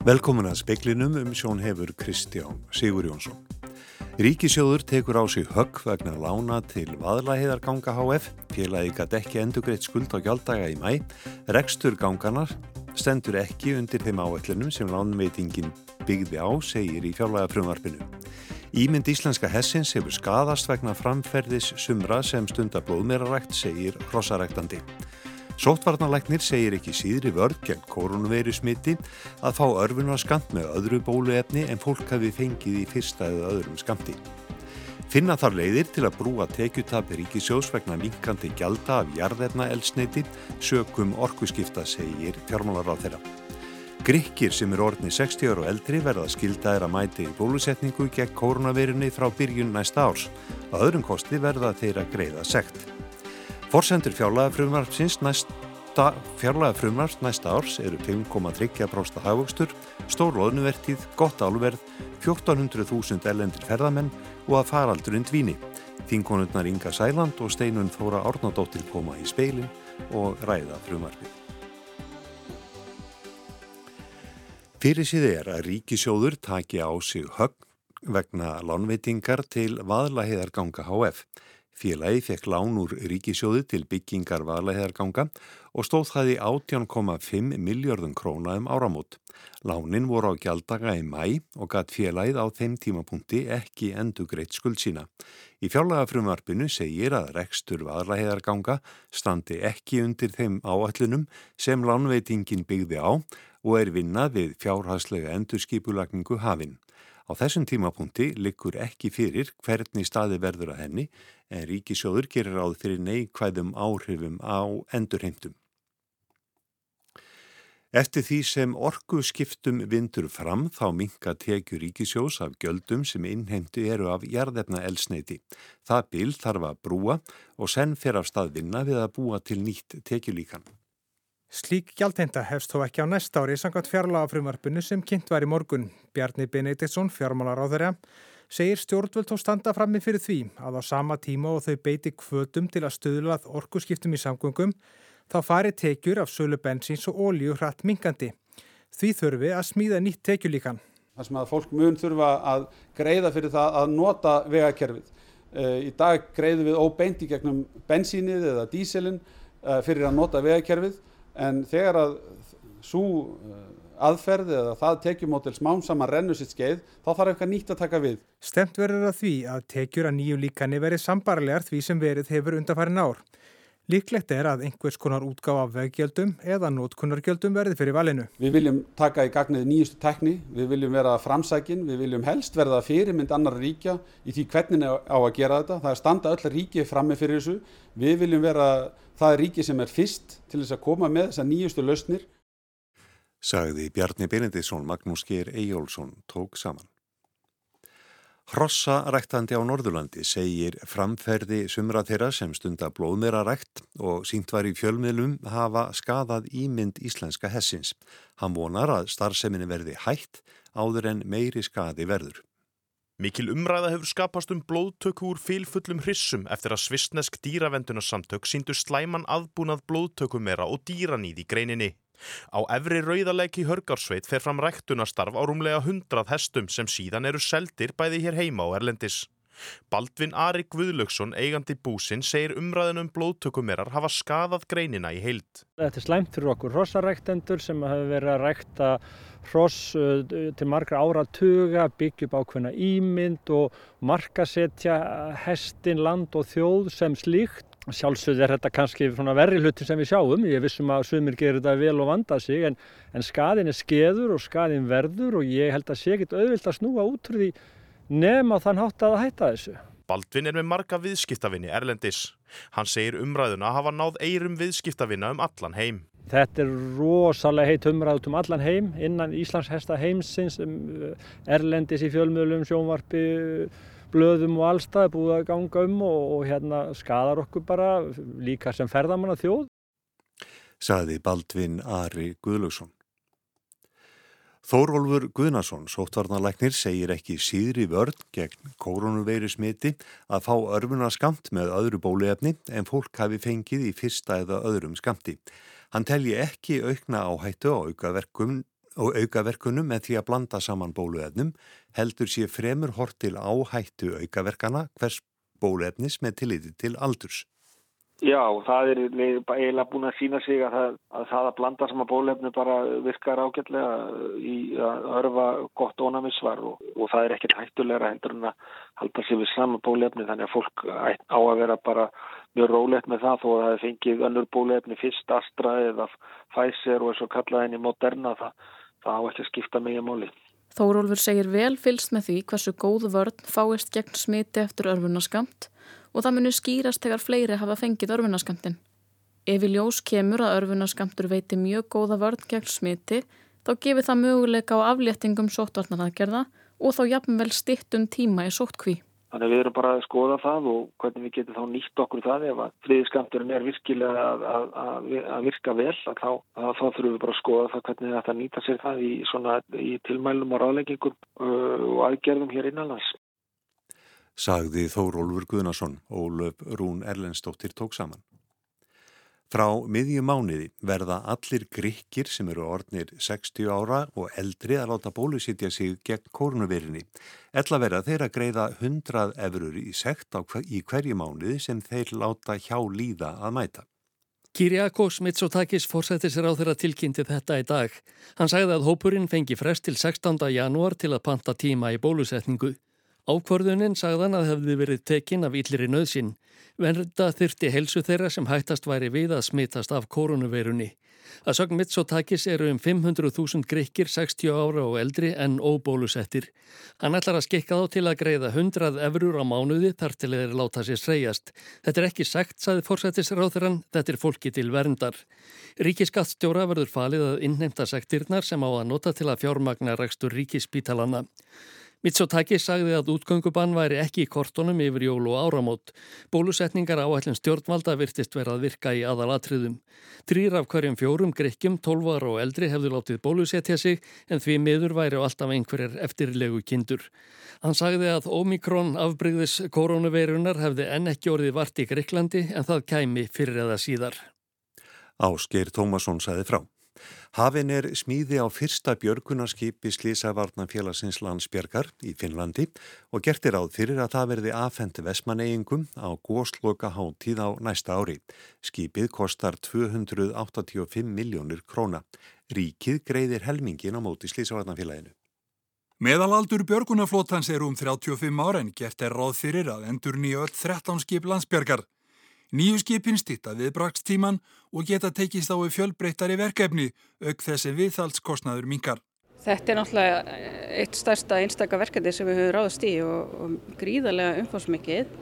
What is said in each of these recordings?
Velkomin að speklinum um sjón hefur Kristján Sigur Jónsson. Ríkisjóður tekur á sig högg vegna lána til vaðlaheðarganga HF, félagi gæti ekki endugreitt skuld á gjalddaga í mæ, rekstur ganganar stendur ekki undir þeim áætlunum sem lánveitingin byggði á, segir í fjárlega frumvarpinu. Ímynd íslenska hessins hefur skadast vegna framferðis sumra sem stundar blóðmerarækt, segir hrossaræktandi. Sótvarnalæknir segir ekki síðri vörð gegn koronaviru smiti að fá örfunarskamt með öðru bóluefni en fólk hafi fengið í fyrsta eða öðrum skamti. Finna þar leiðir til að brúa tekjutabi ríkisjós vegna minkandi gjalda af jarðefna elsneiti sökum orkuskipta segir fjármálar á þeirra. Grykkir sem er orðni 60 ára og eldri verða skildaðir að mæti í bólusetningu gegn koronavirunni frá byrjun næsta árs. Á öðrum kosti verða þeirra greiða sekt. Forsendur fjárlæðafrumvarpsins næsta, næsta árs eru 5,3% hafvöxtur, stór loðnuvertíð, gott álverð, 1400.000 ellendir ferðamenn og að faraldurinn dvíni. Þínkonundnar Inga Sæland og Steinun Þóra Árnadóttir koma í speilin og ræða frumvarpið. Fyrir síði er að ríkisjóður taki á sig högg vegna lánveitingar til vaðlaheðarganga HF. Félagi fekk lán úr ríkisjóði til byggingar valaheðarganga og stóð það í 18,5 miljardun króna um áramót. Lánin voru á gjaldaga í mæ og gatt félagið á þeim tímapunkti ekki endugreitt skuld sína. Í fjárlagafrumvarpinu segir að rekstur valaheðarganga standi ekki undir þeim áallunum sem lánveitingin byggði á og er vinnað við fjárhagslega endurskipulagningu hafinn. Á þessum tímapunkti likur ekki fyrir hvernig staði verður að henni en ríkisjóður gerir ráð fyrir neikvæðum áhrifum á endurheimtum. Eftir því sem orgu skiptum vindur fram þá minka tekju ríkisjós af gjöldum sem innheimtu eru af jarðefna elsneiti. Það bil þarf að brúa og senn fer af staðvinna við að búa til nýtt tekjulíkan. Slík gjaldheimta hefst þó ekki á næsta ári sangat fjárlagafrumvarpinu sem kynnt var í morgun. Bjarni Benediktsson, fjármálar á þeirra, segir stjórnvöld og standa frammi fyrir því að á sama tíma og þau beiti kvötum til að stöðlað orkuskiptum í samgöngum þá fari tekjur af sölu bensins og ólíu hratt mingandi. Því þurfi að smíða nýtt tekjulíkan. Það sem að fólk mun þurfa að greiða fyrir það að nota vegakerfið. Í dag greiðum við óbeint í gegnum bensínið eða díselin fyrir að nota vegakerfið en þegar að svo aðferð eða það tekjumótel smám saman rennur sitt skeið þá þarf eitthvað nýtt að taka við. Stemt verður að því að tekjur að nýju líkanni verið sambarlegar því sem verið hefur undanfærin ár. Líklegt er að einhvers konar útgáf af veggjöldum eða nótkunnargjöldum verði fyrir valinu. Við viljum taka í gagnið nýjustu tekni, við viljum vera framsækin, við viljum helst verða fyrirmynd annar ríkja í því hvernig á að gera þetta. Það er standa öll ríki frammi fyrir þessu. Við viljum vera það ríki sem er fyrst til þess að koma með þessar nýjustu lausnir. Sagði Bjarni Benediktsson, Magnús Geir Eyjólfsson tók saman. Hrossaræktandi á Norðurlandi segir framferði sumra þeirra sem stunda blóðmera rækt og sínt var í fjölmiðlum hafa skadað ímynd íslenska hessins. Hann vonar að starfseminni verði hætt áður en meiri skadi verður. Mikil umræða hefur skapast um blóðtöku úr fylfullum hrissum eftir að svistnesk dýravendunarsamtök síndu slæman aðbúnað blóðtökumera og dýranýð í greininni. Á efri rauðarleiki Hörgarsveit fer fram ræktunarstarf á rúmlega hundrað hestum sem síðan eru seldir bæði hér heima og erlendis. Baldvin Ari Guðlöksson, eigandi búsin, segir umræðin um blóðtökumerar hafa skadað greinina í heild. Þetta er slæmt fyrir okkur hrossaræktendur sem hafa verið að rækta hross til margra áratuga, byggja upp ákveðna ímynd og markasetja hestin, land og þjóð sem slíkt. Sjálfsögð er þetta kannski verri hluti sem við sjáum, ég vissum að sumir gerir þetta vel og vanda sig en, en skadin er skeður og skadin verður og ég held að sé ekkit auðvilt að snúa út úr því nema þann hátt að hætta þessu. Baldvin er með marga viðskiptavinni Erlendis. Hann segir umræðuna hafa náð eirum viðskiptavinna um allan heim. Þetta er rosalega heit umræðut um allan heim innan Íslands hesta heimsins, Erlendis í fjölmiðlum, sjónvarpi, blöðum og allstað búið að ganga um og, og hérna skadar okkur bara líka sem ferðamanna þjóð. Saði Baldvin Ari Guðlaugsson. Þórólfur Guðnason, sóttvarnalæknir, segir ekki síðri vörn gegn koronavirusmiti að fá örfuna skamt með öðru bóluefni en fólk hafi fengið í fyrsta eða öðrum skamti. Hann telji ekki aukna áhættu á aukaverkum og aukaverkunum með því að blanda saman bóluefnum heldur sé fremur hort til áhættu aukaverkana hvers bóluefnis með tilliti til aldurs. Já, það er eiginlega búin að sína sig að það að, það að blanda saman bólefni bara virkar ágætlega í að örfa gott ónæmisvar og, og það er ekkert hættulegra hendur en að halda sér við sama bólefni þannig að fólk á að vera bara mjög rólegt með það þó að það fengið önnur bólefni fyrst Astra eða Pfizer og þessu kallaðinni Moderna það, það á ekki að skipta megin móli. Þórólfur segir vel fylst með því hversu góð vörn fáist gegn smiti eftir örfunarskamt og það munir skýrast þegar fleiri hafa fengið örfunaskamtin. Ef í ljós kemur að örfunaskamtur veiti mjög góða vörn gegn smiti, þá gefir það möguleika á afléttingum sóttvarnaraðgerða og þá jafnvel stittum tíma í sóttkví. Þannig við erum bara að skoða það og hvernig við getum þá nýtt okkur það ef að friðiskamturinn er virkilega að, að, að, að virka vel þá, þá þurfum við bara að skoða það hvernig þetta nýta sér það í, svona, í tilmælum og ráðleggingum uh, og aðgerðum hér innanlands sagði Þórólfur Guðnason og Ólöf Rún Erlendstóttir tók saman. Frá miðjum mánuði verða allir gríkir sem eru orðnir 60 ára og eldri að láta bólusitja sig gegn kórnuverinni. Ella verða þeir að greiða 100 efurur í sekt hver, í hverju mánuði sem þeir láta hjá líða að mæta. Kyriakos Mitsotakis fórsættir sér á þeirra tilkynnti þetta í dag. Hann sagði að hópurinn fengi frest til 16. janúar til að panta tíma í bólusetningu. Ákvörðunin sagðan að hefði verið tekinn af yllir í nöðsinn. Vernda þyrti helsu þeirra sem hættast væri við að smitast af koronaveirunni. Að sögn Mitsotakis eru um 500.000 grekkir 60 ára og eldri en óbólusettir. Hann ætlar að skikka þá til að greiða 100 efrur á mánuði þar til þeir láta sér sreyjast. Þetta er ekki sagt, saði fórsættisráþurann, þetta er fólki til verndar. Ríkiskattstjóra verður falið að innheimta sektirnar sem á að nota til að fjármagna rekstur ríkispítalana. Mitsotaki sagði að útgöngubann væri ekki í kortunum yfir jól og áramót. Bólusetningar áætlum stjórnvalda virtist verið að virka í aðalatriðum. Trýr af hverjum fjórum grekkjum, tólvar og eldri hefðu látið bólusetja sig en því miður væri á alltaf einhverjar eftirlegu kindur. Hann sagði að Omikron afbreyðis koronaveirunar hefði enn ekki orðið vart í Greiklandi en það kæmi fyrir eða síðar. Ásgeir Tómasson sagði frá. Hafin er smíði á fyrsta björgunarskipi Slísavarnafélagsins landsbjörgar í Finnlandi og gertir áð fyrir að það verði afhendi vesmaneyingum á gósloka háttíð á næsta ári. Skipið kostar 285 miljónir króna. Ríkið greiðir helmingin á móti Slísavarnafélaginu. Meðalaldur björgunarflótans er um 35 ára en gert er ráð fyrir að endur nýja öll 13 skip landsbjörgar. Nýju skipin stýtta við brakstíman og geta tekist á við fjölbreyttari verkefni auk þessi viðhaldskostnaður mingar. Þetta er náttúrulega eitt stærsta einstaka verkefni sem við höfum ráðast í og, og gríðarlega umfásmikið.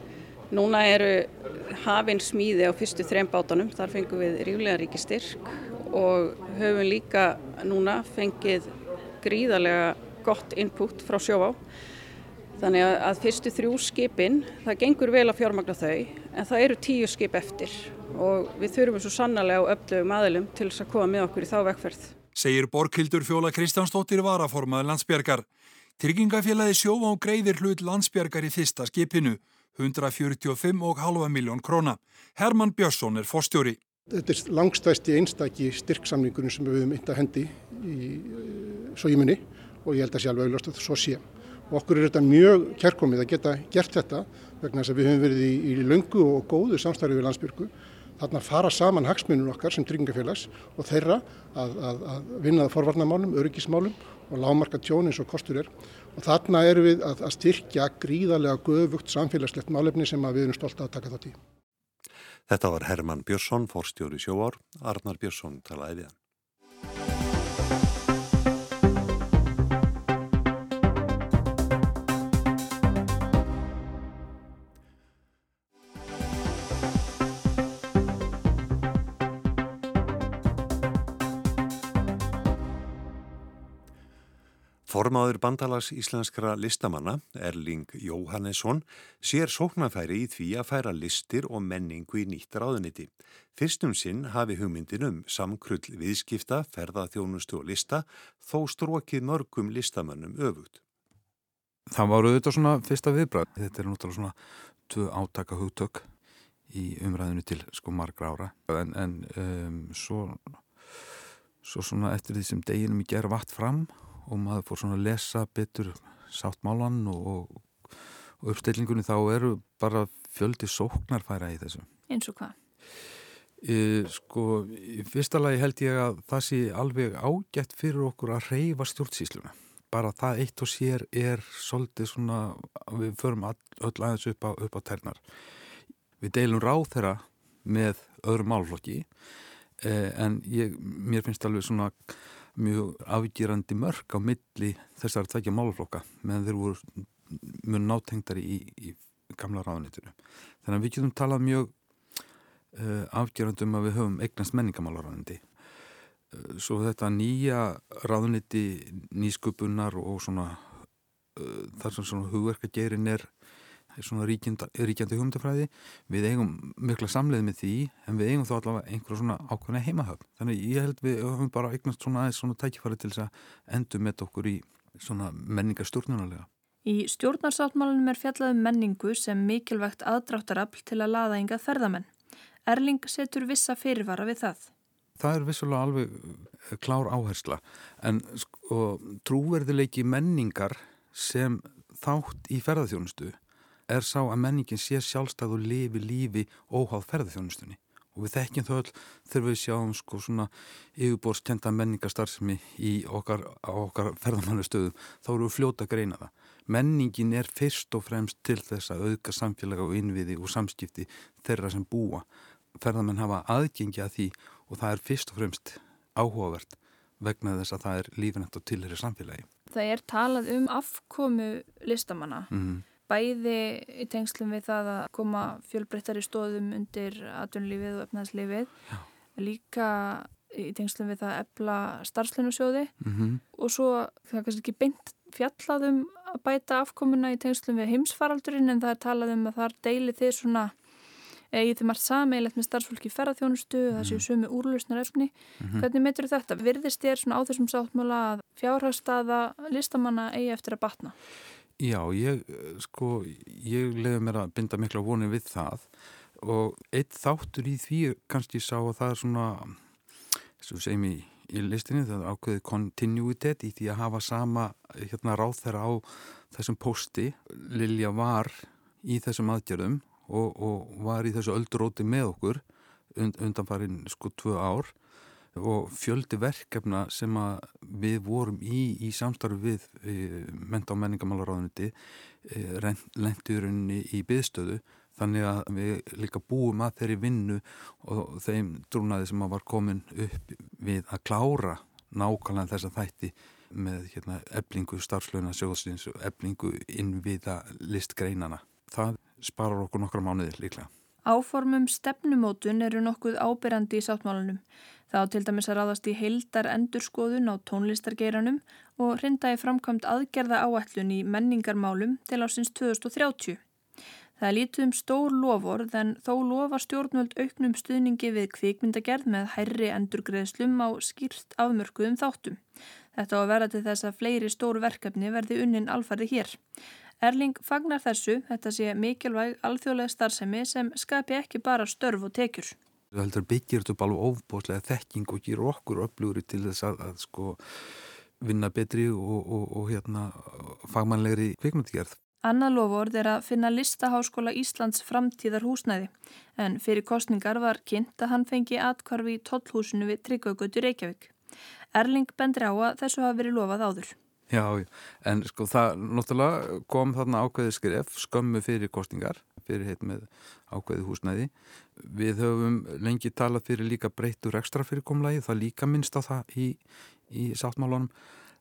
Núna eru hafinn smíði á fyrstu þrejum bátunum, þar fengum við ríflega ríki styrk og höfum líka núna fengið gríðarlega gott input frá sjóá. Þannig að fyrstu þrjú skipin, það gengur vel að fjármagna þau en það eru tíu skip eftir og við þurfum svo sannarlega á öflugum aðilum til þess að koma með okkur í þá vegferð. Segir Borghildur Fjóla Kristjánsdóttir varaformaður landsbjörgar. Tryggingafélagi sjófa og greiðir hlut landsbjörgar í fyrsta skipinu, 145,5 miljón króna. Herman Björnsson er fórstjóri. Þetta er langstæsti einstaki styrksamningunum sem við höfum eitt að hendi í svo í munni og ég held að alveg auðvitað að það svo sé og okkur er þetta mjög kærkomið að geta gert þetta vegna þess að við höfum verið í, í lungu og góðu samstarfi við landsbyrgu þarna fara saman hagsmunum okkar sem tryggingafélags og þeirra að, að, að vinnaða forvarnamálum, öryggismálum og lámarka tjón eins og kostur er og þarna erum við að, að styrkja gríðarlega göfugt samfélagslegt málefni sem við erum stolt að taka þátt í. Þetta var Herman Björnsson, forstjóri sjóár, Arnar Björnsson talaði við hann. Formaður bandalags íslenskra listamanna, Erling Jóhannesson, sér sóknarfæri í því að færa listir og menningu í nýtt ráðuniti. Fyrstum sinn hafi hugmyndin um samkrull viðskipta, ferðaþjónustu og lista, þó strókið mörgum listamannum öfugt. Það var auðvitað svona fyrsta viðbræð. Þetta er náttúrulega svona tvö átaka hugtök í umræðinu til sko margra ára. En, en um, svo svo svona eftir því sem deginum í gerð vatt fram og maður fór svona að lesa betur sáttmálan og, og uppstillingunni þá eru bara fjöldi sóknarfæra í þessu. Eins og hvað? E, sko, í fyrsta lagi held ég að það sé alveg ágætt fyrir okkur að reyfa stjórnsýsluna. Bara það eitt og sér er svolítið svona, við förum öll aðeins upp á, upp á ternar. Við deilum ráð þeirra með öðrum málflokki eh, en ég, mér finnst alveg svona mjög afgjýrandi mörg á milli þessar tvekja málflokka meðan þeir voru mjög nátengdari í, í gamla ráðnitinu. Þannig að við getum talað mjög uh, afgjýrandi um að við höfum eignast menningamálaráðniti. Uh, svo þetta nýja ráðniti nýsköpunar og svona uh, þar sem svona hugverkagerin er svona ríkjandi hugmyndafræði við eigum mikla samleið með því en við eigum þá allavega einhverja svona ákveðna heimahöfn þannig ég held við höfum bara eignast svona aðeins svona tækifæri til þess að endur með okkur í svona menningar stjórnunalega Í stjórnarsáttmálunum er fjallaðum menningu sem mikilvægt aðdráttarafl til að laða ynga ferðamenn. Erling setur vissa fyrirvara við það. Það er vissulega alveg eh, klár áhersla en sko, trúverðileiki menningar sem þátt í ferðarþjónustu er sá að menningin sé sjálfstæð og lifi lífi óháð ferðarþjónustunni og við þekkjum þau öll þegar við sjáum sko svona yfirborskenda menningastarfsemi í okkar, okkar ferðarmannustöðum þá eru við fljóta að greina það. Menningin er fyrst og fremst til þess að auðga samfélaga og innviði og samskipti þeirra sem búa. Ferðarmenn hafa aðgengi að því og það er fyrst og fremst áhugavert vegna þess að það er lífinett og tilheri samfélagi. Það er talað um afkomu listamanna. Mm -hmm bæði í tengslum við það að koma fjölbreyttari stóðum undir atvinnulífið og efnaðslífið líka í tengslum við það að epla starfslunusjóði mm -hmm. og svo það er kannski ekki beint fjallaðum að bæta afkomuna í tengslum við heimsfaraldurinn en það er talað um að þar deili þið svona eða þið margt sameilegt með starfsfólki ferðarþjónustu og það séu sumi úrlausnar efni mm -hmm. hvernig meitur þetta? Virðist þér svona á þessum sáttmála að fjárhagstaða listamanna eigi eftir að batna? Já, ég, sko, ég leiði mér að binda mikla vonið við það og eitt þáttur í því kannski sá að það er svona, að segjum í, í listinni, það er ákveðið kontinuitet í því að hafa sama hérna, ráð þeirra á þessum posti. Lilja var í þessum aðgjörðum og, og var í þessu öldróti með okkur und, undanfarið sko tvö ár og fjöldi verkefna sem við vorum í í samstarfi við e, menta og menningamálaráðuniti e, lendurinni í byðstöðu þannig að við líka búum að þeirri vinnu og þeim drúnaði sem var komin upp við að klára nákvæmlega þessa þætti með hérna, eblingu starfslöuna sjóðsins og eblingu innviða listgreinana. Það sparar okkur nokkra mánuðir líklega. Áformum stefnumótun eru nokkuð ábyrjandi í sáttmálunum. Þá til dæmis að ráðast í heildar endurskoðun á tónlistargeiranum og hrinda í framkvæmt aðgerða áætlun í menningarmálum til ásins 2030. Það lítið um stór loford en þó lofa stjórnvöld auknum stuðningi við kvikmyndagerð með hærri endurgreðslum á skýrt afmörkuðum þáttum. Þetta á að vera til þess að fleiri stór verkefni verði unnin alfarði hér. Erling fagnar þessu, þetta sé mikilvæg alþjóðlega starfsemi sem skapi ekki bara störf og tekjur. Það heldur byggir þetta upp alveg ofbóslega þekking og gýr okkur upplúri til þess að, að sko vinna betri og, og, og hérna fagmannlegri kvikmyndigerð. Anna loford er að finna listaháskóla Íslands framtíðar húsnæði en fyrir kostningar var kynnt að hann fengi atkvarfi í tollhúsinu við Tryggaugutur Reykjavík. Erling bendur á að þessu hafa verið lofað áður. Já, en sko það náttúrulega kom þarna ákveði skref skömmu fyrir kostningar fyrir heit með ákveði húsnæði. Við höfum lengi talað fyrir líka breyttur ekstra fyrirkomlagi, það líka minnst á það í, í sáttmálunum.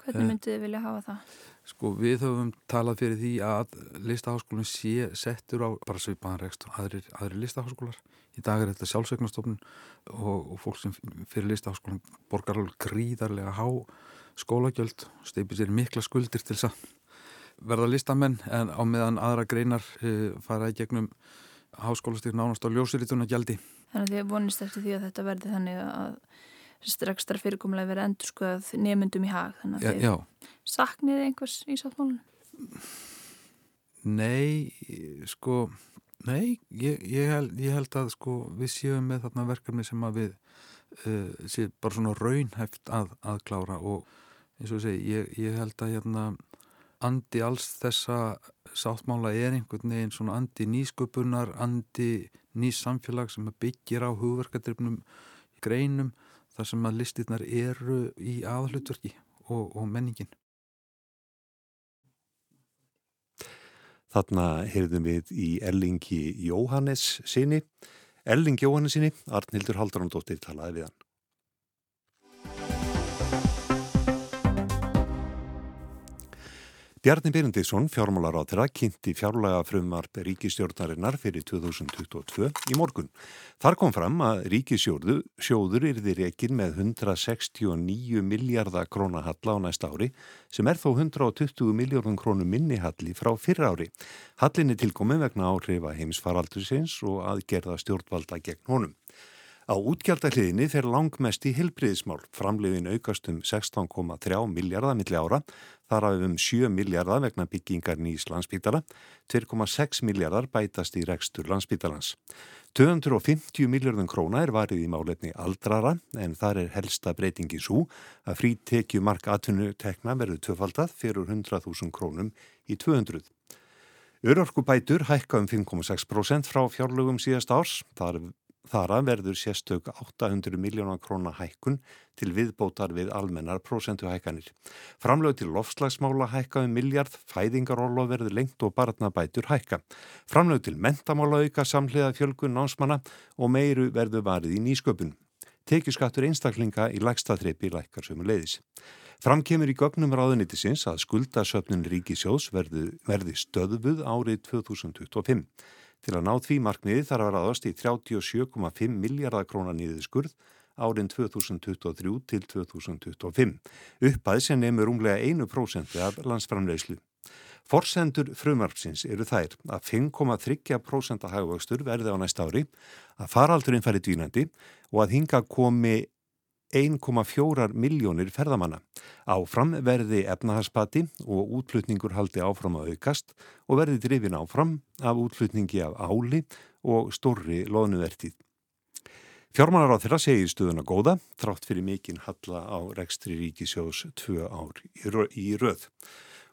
Hvernig eh, myndið þið vilja hafa það? Sko við höfum talað fyrir því að listaháskólinn sé settur á bara svipaðan rekstur aðrir, aðrir listaháskólar. Í dag er þetta sjálfsveiknastofnun og, og fólk sem fyrir listaháskólinn borgar alveg gríðarlega há skólagjöld, steipir sér mikla skuldir til þess að verða listamenn en á meðan aðra greinar uh, fara í gegnum háskólastík nánast á ljósirítuna gjaldi. Þannig að þið vonist eftir því að þetta verði þannig að straxstar fyrirkomulega verið endur sko að nefnundum í hag þannig að ja, þið sakniði einhvers í sáttmálunum? Nei, sko nei, ég, ég, held, ég held að sko við séum með þarna verkefni sem að við uh, sé bara svona raunhæft að, að klára og eins og ég segi, ég, ég held að hérna andi alls þessa sáttmála er einhvern veginn svona andi nýsköpunar, andi nýs samfélag sem byggir á hugverkadrifnum greinum þar sem að listirnar eru í aðhlutverki og, og menningin. Þarna heyrðum við í Erlingi Jóhannes sinni. Erling Jóhannes sinni, Arnhildur Haldarandóttir talaði við hann. Bjarni Byrjandísson, fjármálaráðra, kynnti fjárlega frumvarp ríkistjórnarinnar fyrir 2022 í morgun. Þar kom fram að ríkisjóður yrði rekin með 169 miljardar krónahalla á næsta ári sem er þó 120 miljardun krónu minnihalli frá fyrra ári. Hallinni tilkomi vegna áhrifa heimsfaraldursins og aðgerða stjórnvalda gegn honum. Á útgjaldahliðinni fer langmest í hilbriðismál. Framleiðin aukast um 16,3 miljardar milli ára, þar af um 7 miljardar vegna byggingar nýs landsbytala, 2,6 miljardar bætast í rekstur landsbytalans. 250 miljardun króna er varið í málefni aldrara en þar er helsta breytingi svo að frítekju mark atvinnutekna verður töfaldað fyrir 100.000 krónum í 200. Örorkubætur hækka um 5,6% frá fjárlögum síðast árs. Þar Þara verður sérstök 800 miljónar krónar hækkun til viðbótar við almennar prosentuhækkanir. Framlög til lofslagsmála hækka um miljard, fæðingarólo verður lengt og barnabætur hækka. Framlög til mentamála auka samhliða fjölgun námsmanna og meiru verður varið í nýsköpun. Tekjuskattur einstaklinga í lægstaþreipi lækkar sömu leiðis. Framkemur í gögnum ráðunitisins að skuldasöfnun ríkisjós verði, verði stöðbuð árið 2025. Til að ná því markmiði þarf að raðast í 37,5 miljardar krónar nýðið skurð árin 2023 til 2025. Uppæð sem nefnur umlega 1% af landsframleyslu. Forsendur frumarpsins eru þær að 5,3% hagvöxtur verði á næst ári, að faraldurinn færi dvínandi og að hinga komi 1,4 miljónir ferðamanna. Áfram verði efnahagspati og útflutningur haldi áfram að aukast og verði drifin áfram af útflutningi af áli og stórri loðnuvertið. Fjármálar á þeirra segir stuðuna góða, trátt fyrir mikinn halla á rekstri ríkisjós tvö ár í röð.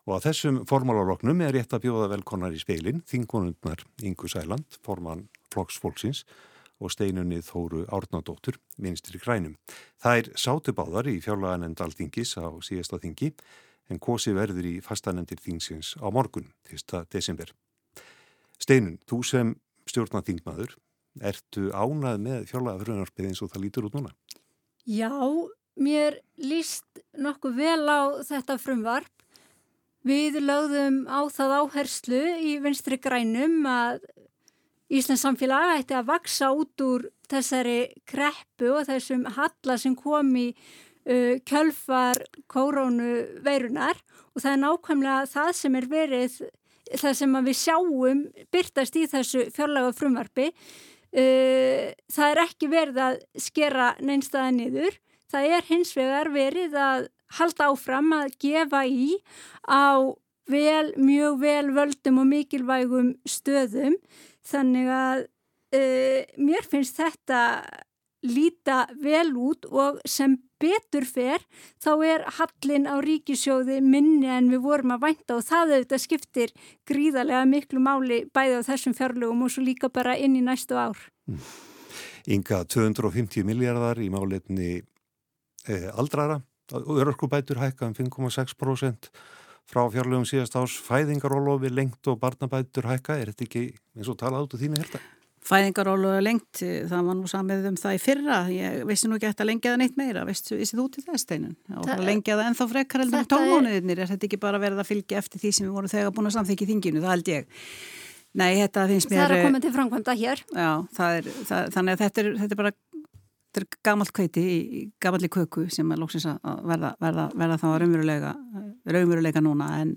Og að þessum formálaroknum er rétt að bjóða velkonar í speilin, þingonundnar Ingu Sæland, forman Flokksfólksins, og steinunni Þóru Árnadóttur, ministri grænum. Það er sátubáðar í fjárlaganend aldingis á síðasta þingi en kosi verður í fastanendir þingsins á morgun, 1. desember. Steinun, þú sem stjórnaþingmaður, ertu ánað með fjárlagafrunarpið eins og það lítur út núna? Já, mér líst nokkuð vel á þetta frumvarp. Við lögðum á það áherslu í vinstri grænum að Íslands samfélag ætti að vaksa út úr þessari kreppu og þessum halla sem kom í uh, kjölfar kórónu veirunar og það er nákvæmlega það sem er verið, það sem við sjáum byrtast í þessu fjárlega frumvarfi. Uh, það er ekki verið að skera neinstaða niður, það er hins vegar verið að halda áfram að gefa í á vel, mjög vel völdum og mikilvægum stöðum Þannig að uh, mér finnst þetta líta vel út og sem betur fer þá er hallin á ríkisjóði minni en við vorum að vænta og það auðvitað skiptir gríðarlega miklu máli bæði á þessum fjárlögum og svo líka bara inn í næstu ár. Inga 250 miljardar í máleitni eh, aldrara og örkubætur hækka um 5,6% frá fjárlegum síðast ás fæðingarólofi lengt og barnabætur hækka er þetta ekki eins og tala át úr þínu hérta? Fæðingarólofi lengt, það var nú samið um það í fyrra, ég vissi nú ekki eftir að lengja það neitt meira, vissið þú til það steinun og það lengja það ennþá frekar heldur um tónmónuðinir, er þetta ekki bara verið að fylgja eftir því sem við vorum þegar búin að samþykja í þinginu, það held ég. Nei, þetta finnst mér... Það er að koma til framkvæmda hér. Já, það er, það, þannig að þetta er, þetta er bara þetta er gamalt kveiti í gamalli köku sem er lóksins að verða, verða, verða þá raunverulega, raunverulega núna. En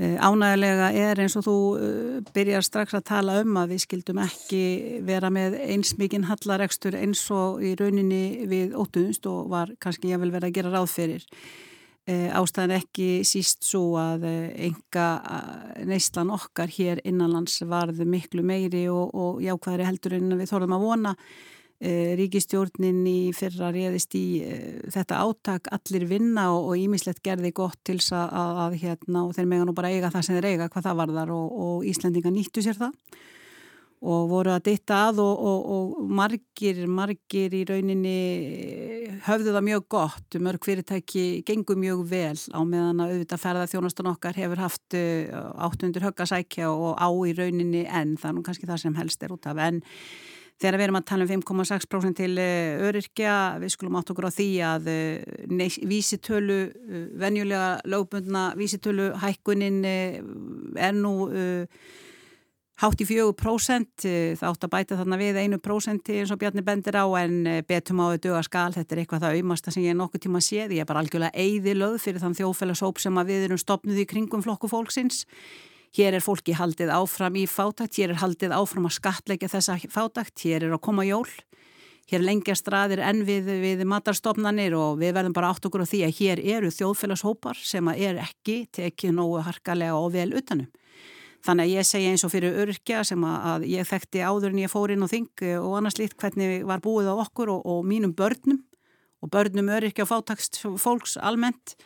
uh, ánægilega er eins og þú uh, byrjar strax að tala um að við skildum ekki vera með eins mikinn hallaregstur eins og í rauninni við óttuðumst og var kannski ég vel verið að gera ráð fyrir. Uh, ástæðan ekki síst svo að enga neyslan okkar hér innanlands varðu miklu meiri og, og jákvæðri heldur en við þorðum að vona ríkistjórnin í fyrra réðist í e, þetta áttak allir vinna og ímislegt gerði gott til að, að, að hérna og þeir mega nú bara eiga það sem þeir eiga hvað það varðar og, og Íslandinga nýttu sér það. Og voru að ditta að og, og, og margir, margir í rauninni höfðu það mjög gott, mörg fyrirtæki gengur mjög vel á meðan að auðvitað ferða þjónastan okkar hefur haft 800 höggasækja og á í rauninni en það er nú kannski það sem helst er út af. En þegar við erum að tala um 5,6% til eh, öryrkja, við skulum átt okkur á því að eh, vísitölu, eh, venjulega lögbundna vísitölu hækkunin er nú hátt í fjögur prósent, eh, það átt að bæta þarna við einu prósenti eins og Bjarni bendir á en betum á þau döga skal, þetta er eitthvað það auðmasta sem ég nokkuð tíma séð, ég er bara algjörlega eigði löð fyrir þann þjóðfélagsóp sem við erum stopnuð í kringum flokku fólksins. Hér er fólki haldið áfram í fátakt, hér er haldið áfram að skatleika þessa fátakt, hér er að koma jól, hér lengja straðir enn við, við matarstofnanir og við verðum bara átt okkur á því að hér eru þjóðfélagshópar sem er ekki tekið nógu harkalega og vel utanum. Þannig að ég segja eins og fyrir örkja sem að ég þekkti áður en ég fór inn og þing og annars lít hvernig var búið á okkur og, og mínum börnum og börnum örkja og fátakst fólks almennt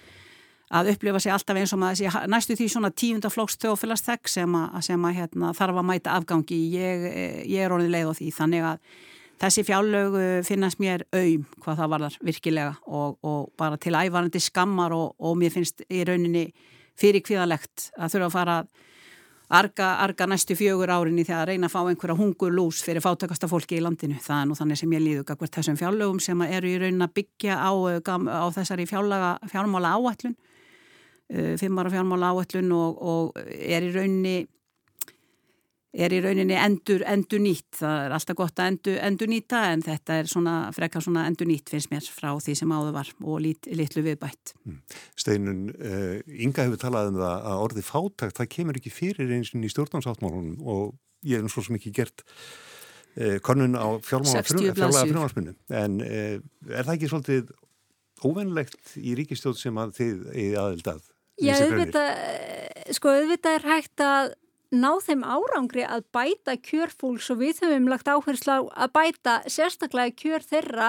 að upplifa sér alltaf eins og maður sé næstu því svona tíundaflóks þjóðfélagsþegg sem að, sem að hérna, þarf að mæta afgangi. Ég, ég er orðin leið á því þannig að þessi fjálög finnast mér auðm hvað það var þar virkilega og, og bara til ævarandi skammar og, og mér finnst í rauninni fyrir kvíðalegt að þurfa að fara arga, arga næstu fjögur árinni þegar að reyna að fá einhverja hungur lús fyrir fátakasta fólki í landinu. Það er nú þannig sem ég líðu hvert þessum fjárlögum sem eru í raunin að byggja á, á þessari fjármála áallun, fimmara fjármála áallun og, og er í rauninni er í rauninni endur, endur nýtt. Það er alltaf gott að endur, endur nýta en þetta er svona frekar svona endur nýtt finnst mér frá því sem áður var og lit, litlu viðbætt. Mm. Steinun, uh, Inga hefur talað um það að orði fátakt, það kemur ekki fyrir eins og í stjórnarsáttmálunum og ég hef svo sem ekki gert uh, konun á fjármála frumvarsminu en uh, er það ekki svolítið óvennlegt í ríkistjóð sem að þið aðeldað? Já, auðvitað, sko auðvitað er hægt að ná þeim árangri að bæta kjörfólks og við höfum lagt áherslu að bæta sérstaklega kjör þeirra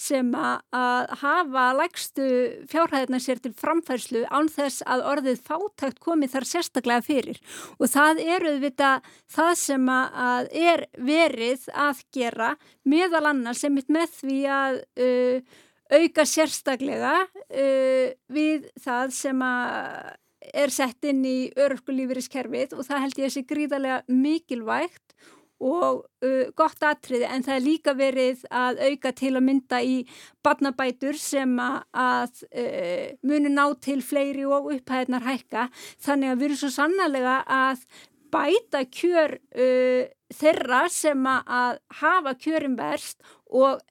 sem að hafa lægstu fjárhæðina sér til framfærslu án þess að orðið fátækt komið þar sérstaklega fyrir. Og það eru við það sem að er verið að gera meðal annars sem mitt með því að uh, auka sérstaklega uh, við það sem er sett inn í örfkulífuriskerfið og það held ég að sé gríðarlega mikilvægt og uh, gott atriði en það er líka verið að auka til að mynda í barnabætur sem að uh, muni ná til fleiri og upphæðnar hækka. Þannig að við erum svo sannlega að bæta kjör uh, þeirra sem að hafa kjörum verst og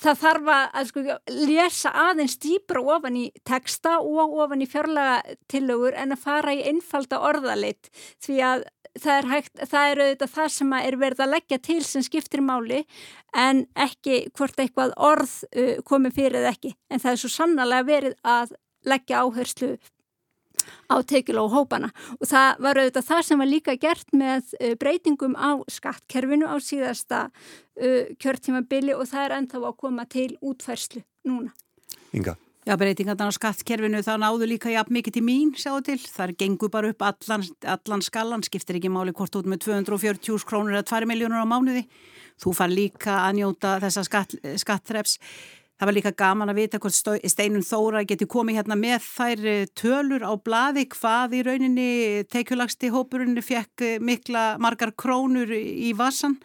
það þarf að sko, lesa aðeins dýbra ofan í texta og ofan í fjárlega tillögur en að fara í einfalda orðalit. Því að það er, hægt, það er auðvitað það sem er verið að leggja til sem skiptir máli en ekki hvort eitthvað orð uh, komi fyrir eða ekki. En það er svo sannlega verið að leggja áherslu á tekil og hópana og það var auðvitað það sem var líka gert með uh, breytingum á skattkerfinu á síðasta uh, kjörtímabili og það er ennþá að koma til útfærslu núna. Inga? Já, breytingarna á skattkerfinu þá náðu líka jafn mikið til mín, sjáu til. Það gengur bara upp allan, allan skallan, skiptir ekki máli hvort út með 240 krónur eða 2 miljónur á mánuði. Þú far líka að njóta þessa skatt, skattreps. Það var líka gaman að vita hvort Steinun Þóra geti komið hérna með þær eh, tölur á bladi hvað í rauninni teikjulagsti hópurinn fekk eh, mikla margar krónur í vassan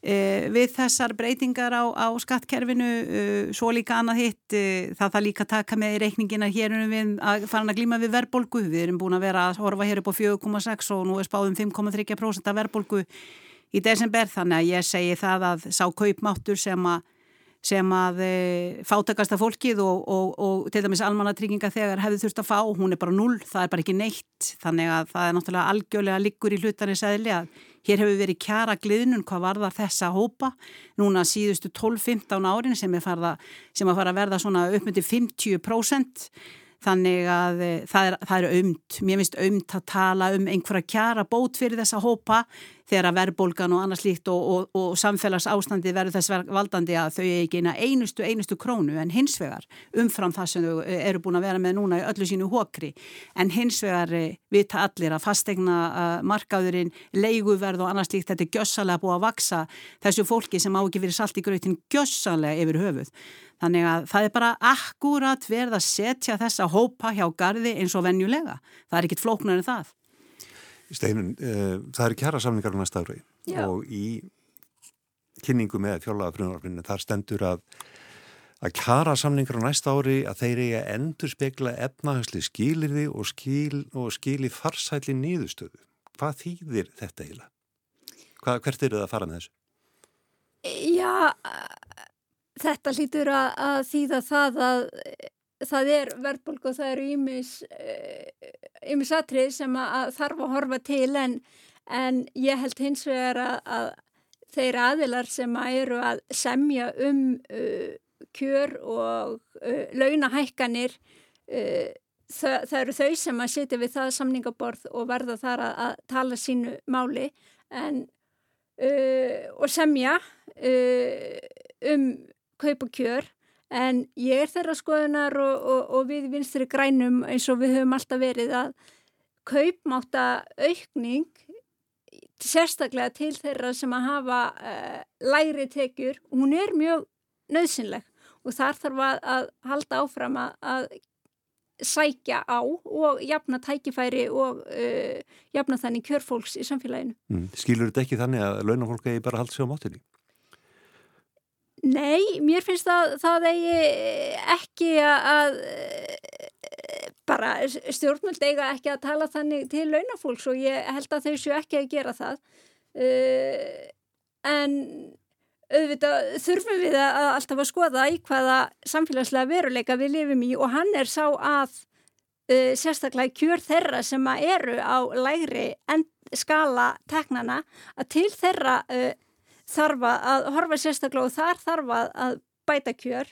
e, við þessar breytingar á, á skattkerfinu, e, svo líka annað hitt, e, það það líka taka með í reikningina. Hér erum við að fara að glíma við verbolgu, við erum búin að vera að horfa hér upp á 4,6 og nú er spáðum 5,3% af verbolgu í desember. Þannig að ég segi það að sá kaupmáttur sem að sem að e, fátakasta fólkið og, og, og til dæmis almannatrygginga þegar hefði þurft að fá, hún er bara null, það er bara ekki neitt, þannig að það er náttúrulega algjörlega liggur í hlutarins eðli að hér hefur verið kjara gliðnun hvað varðar þessa hópa, núna síðustu 12-15 árin sem sem að fara að verða svona uppmyndi 50% þannig að e, það er, það er umt, mér finnst umt að tala um einhverja kjara bót fyrir þessa hópa þegar verðbólgan og annars líkt og, og, og samfélags ástandi verður þess valdandi að þau ekki eina einustu, einustu krónu. En hins vegar umfram það sem þau eru búin að vera með núna í öllu sínu hókri en hins vegar eh, vita allir að fastegna markaðurinn, leiguverð og annars líkt þetta er gjössalega búið að vaksa þessu fólki sem á ekki verið salt í gröðin gjössalega yfir höfuð. Þannig að það er bara akkurat verð að setja þessa hópa hjá gardi eins og venjulega. Það er ekkit flóknar en það. Steinun, uh, það eru kjara samlingar á næsta ári og í kynningu með fjólaða frunarfinu þar stendur að að kjara samlingar á næsta ári að þeir eiga endur spekla efnahagsli skilirði og, skil, og skili farsæli nýðustöðu. Hvað þýðir þetta eiginlega? Hvað, hvert eru það að fara með þessu? Já, þetta hlýtur að, að þýða það að það er verðbólk og það eru ímis eh, atrið sem að þarf að horfa til en, en ég held hins vegar að, að þeir aðilar sem að eru að semja um uh, kjör og uh, launahækkanir uh, það, það eru þau sem að sitja við það samningaborð og verða þar að, að tala sínu máli en, og semja um kaup og kjör En ég er þeirra skoðunar og, og, og við vinstri grænum eins og við höfum alltaf verið að kaupmáta aukning sérstaklega til þeirra sem að hafa uh, læri tekjur hún er mjög nöðsynleg og þar þarf að, að halda áfram að, að sækja á og jafna tækifæri og uh, jafna þannig kjörfólks í samfélaginu. Mm. Skilur þetta ekki þannig að launafólk eigi bara að halda sig á mótinni? Nei, mér finnst það, það eigi ekki að bara stjórnmjöld eiga ekki að tala þannig til launafólks og ég held að þau séu ekki að gera það. Uh, en auðvitað þurfum við að alltaf að skoða í hvaða samfélagslega veruleika við lifum í og hann er sá að uh, sérstaklega kjör þeirra sem eru á lægri skala teknana að til þeirra uh, þarf að horfa sérstaklega og þar þarf að bæta kjör.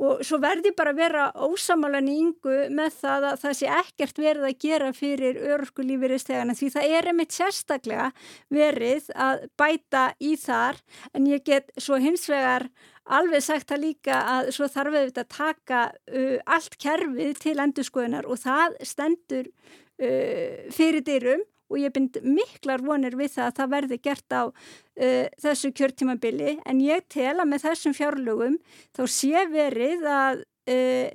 Og svo verði bara að vera ósamalan í yngu með það að það sé ekkert verið að gera fyrir örskulífyrirstegana því það er einmitt sérstaklega verið að bæta í þar. En ég get svo hins vegar alveg sagt að líka að svo þarf við að taka uh, allt kerfið til endurskoðunar og það stendur uh, fyrir dyrum og ég bind miklar vonir við það að það verði gert á uh, þessu kjörtímabili en ég tel að með þessum fjárlögum þá sé verið að uh,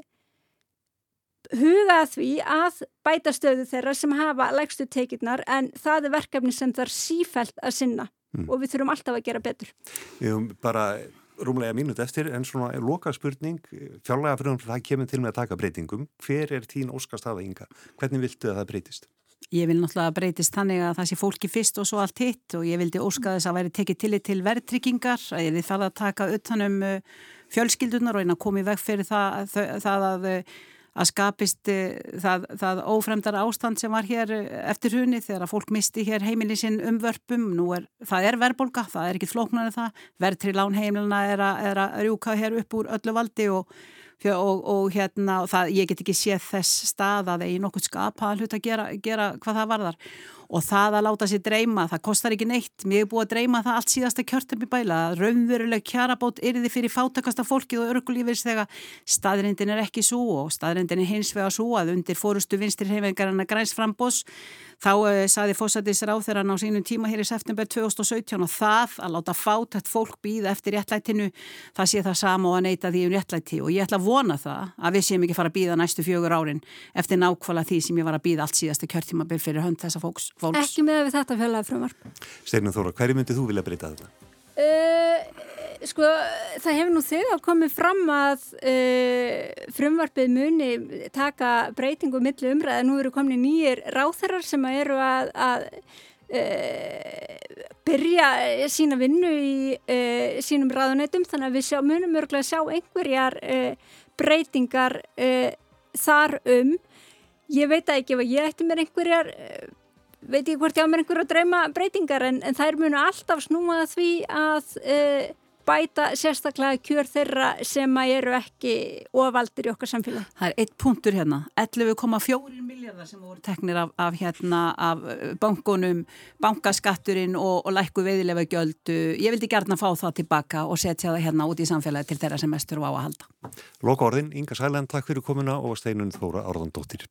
huga því að bæta stöðu þeirra sem hafa lægstu tekirnar en það er verkefni sem þar sífælt að sinna mm. og við þurfum alltaf að gera betur. Ég hef bara rúmlega mínut eftir en svona loka spurning, fjárlega fyrir það kemur til með að taka breytingum. Hver er þín óskast aða ynga? Hvernig viltu að það breytist? Ég vil náttúrulega breytist þannig að það sé fólki fyrst og svo allt hitt og ég vildi óska þess að væri tekið tillit til verðtryggingar að ég þarf að taka utanum uh, fjölskyldunar og eina komið veg fyrir það, það að, uh, að skapist uh, það, það ófremdara ástand sem var hér eftir huni þegar að fólk misti hér heimilin sinn umvörpum. Er, það er verðbolga, það er ekki flóknar en það. Verðtri lánheimilina er, er að rjúka hér upp úr öllu valdi og og, og hérna, það, ég get ekki séð þess stað að eigi nokkuð skapa að hluta að gera, gera hvað það varðar og það að láta sér dreyma, það kostar ekki neitt. Mér er búið að dreyma það allt síðasta kjörtum í bæla að raunveruleg kjarabót er þið fyrir fátakasta fólkið og örgulífis þegar staðrindin er ekki svo og staðrindin er hins vega svo að undir fórustu vinstir hefingarna græns frambós þá uh, saði fósættisra á þeirra á sínum tíma hér í september 2017 og það að láta fátætt fólk býða eftir réttlætinu, það sé það sama og að neyta því um réttlæti. Og ég ætla að vona það að við séum ekki fara að býða næstu fjögur árin eftir nákvæmlega því sem ég var að býða allt síðasta kjörtímabil fyrir fólks. Ekki með við þetta fjölaði frumvarp. Steinun Þóra, hverju myndið þú vilja breyta þetta? Uh, sko, það hefur nú þegar komið fram að uh, frumvarpið muni taka breytingu millu umræða. Nú eru komin nýjir ráþarar sem eru að, að uh, byrja sína vinnu í sínum ráðunetum þannig að við sjá, munum örgulega sjá einhverjar breytingar þar um. Ég veit ekki ef ég ætti mér einhverjar veit ég hvort ég á mér einhverju að drauma breytingar en, en þær munu alltaf snúa því að uh, bæta sérstaklega kjör þeirra sem eru ekki ofaldir í okkar samfélag. Það er eitt punktur hérna, 11,4 miljardar sem voru teknir af, af, hérna, af bankunum, bankaskatturinn og, og lækku veiðilega gjöldu. Ég vildi gerna fá það tilbaka og setja það hérna út í samfélagi til þeirra sem mestur á að halda. Loka orðin, Inga Sæland, takk fyrir komuna og Steinun Þóra Árðandóttir.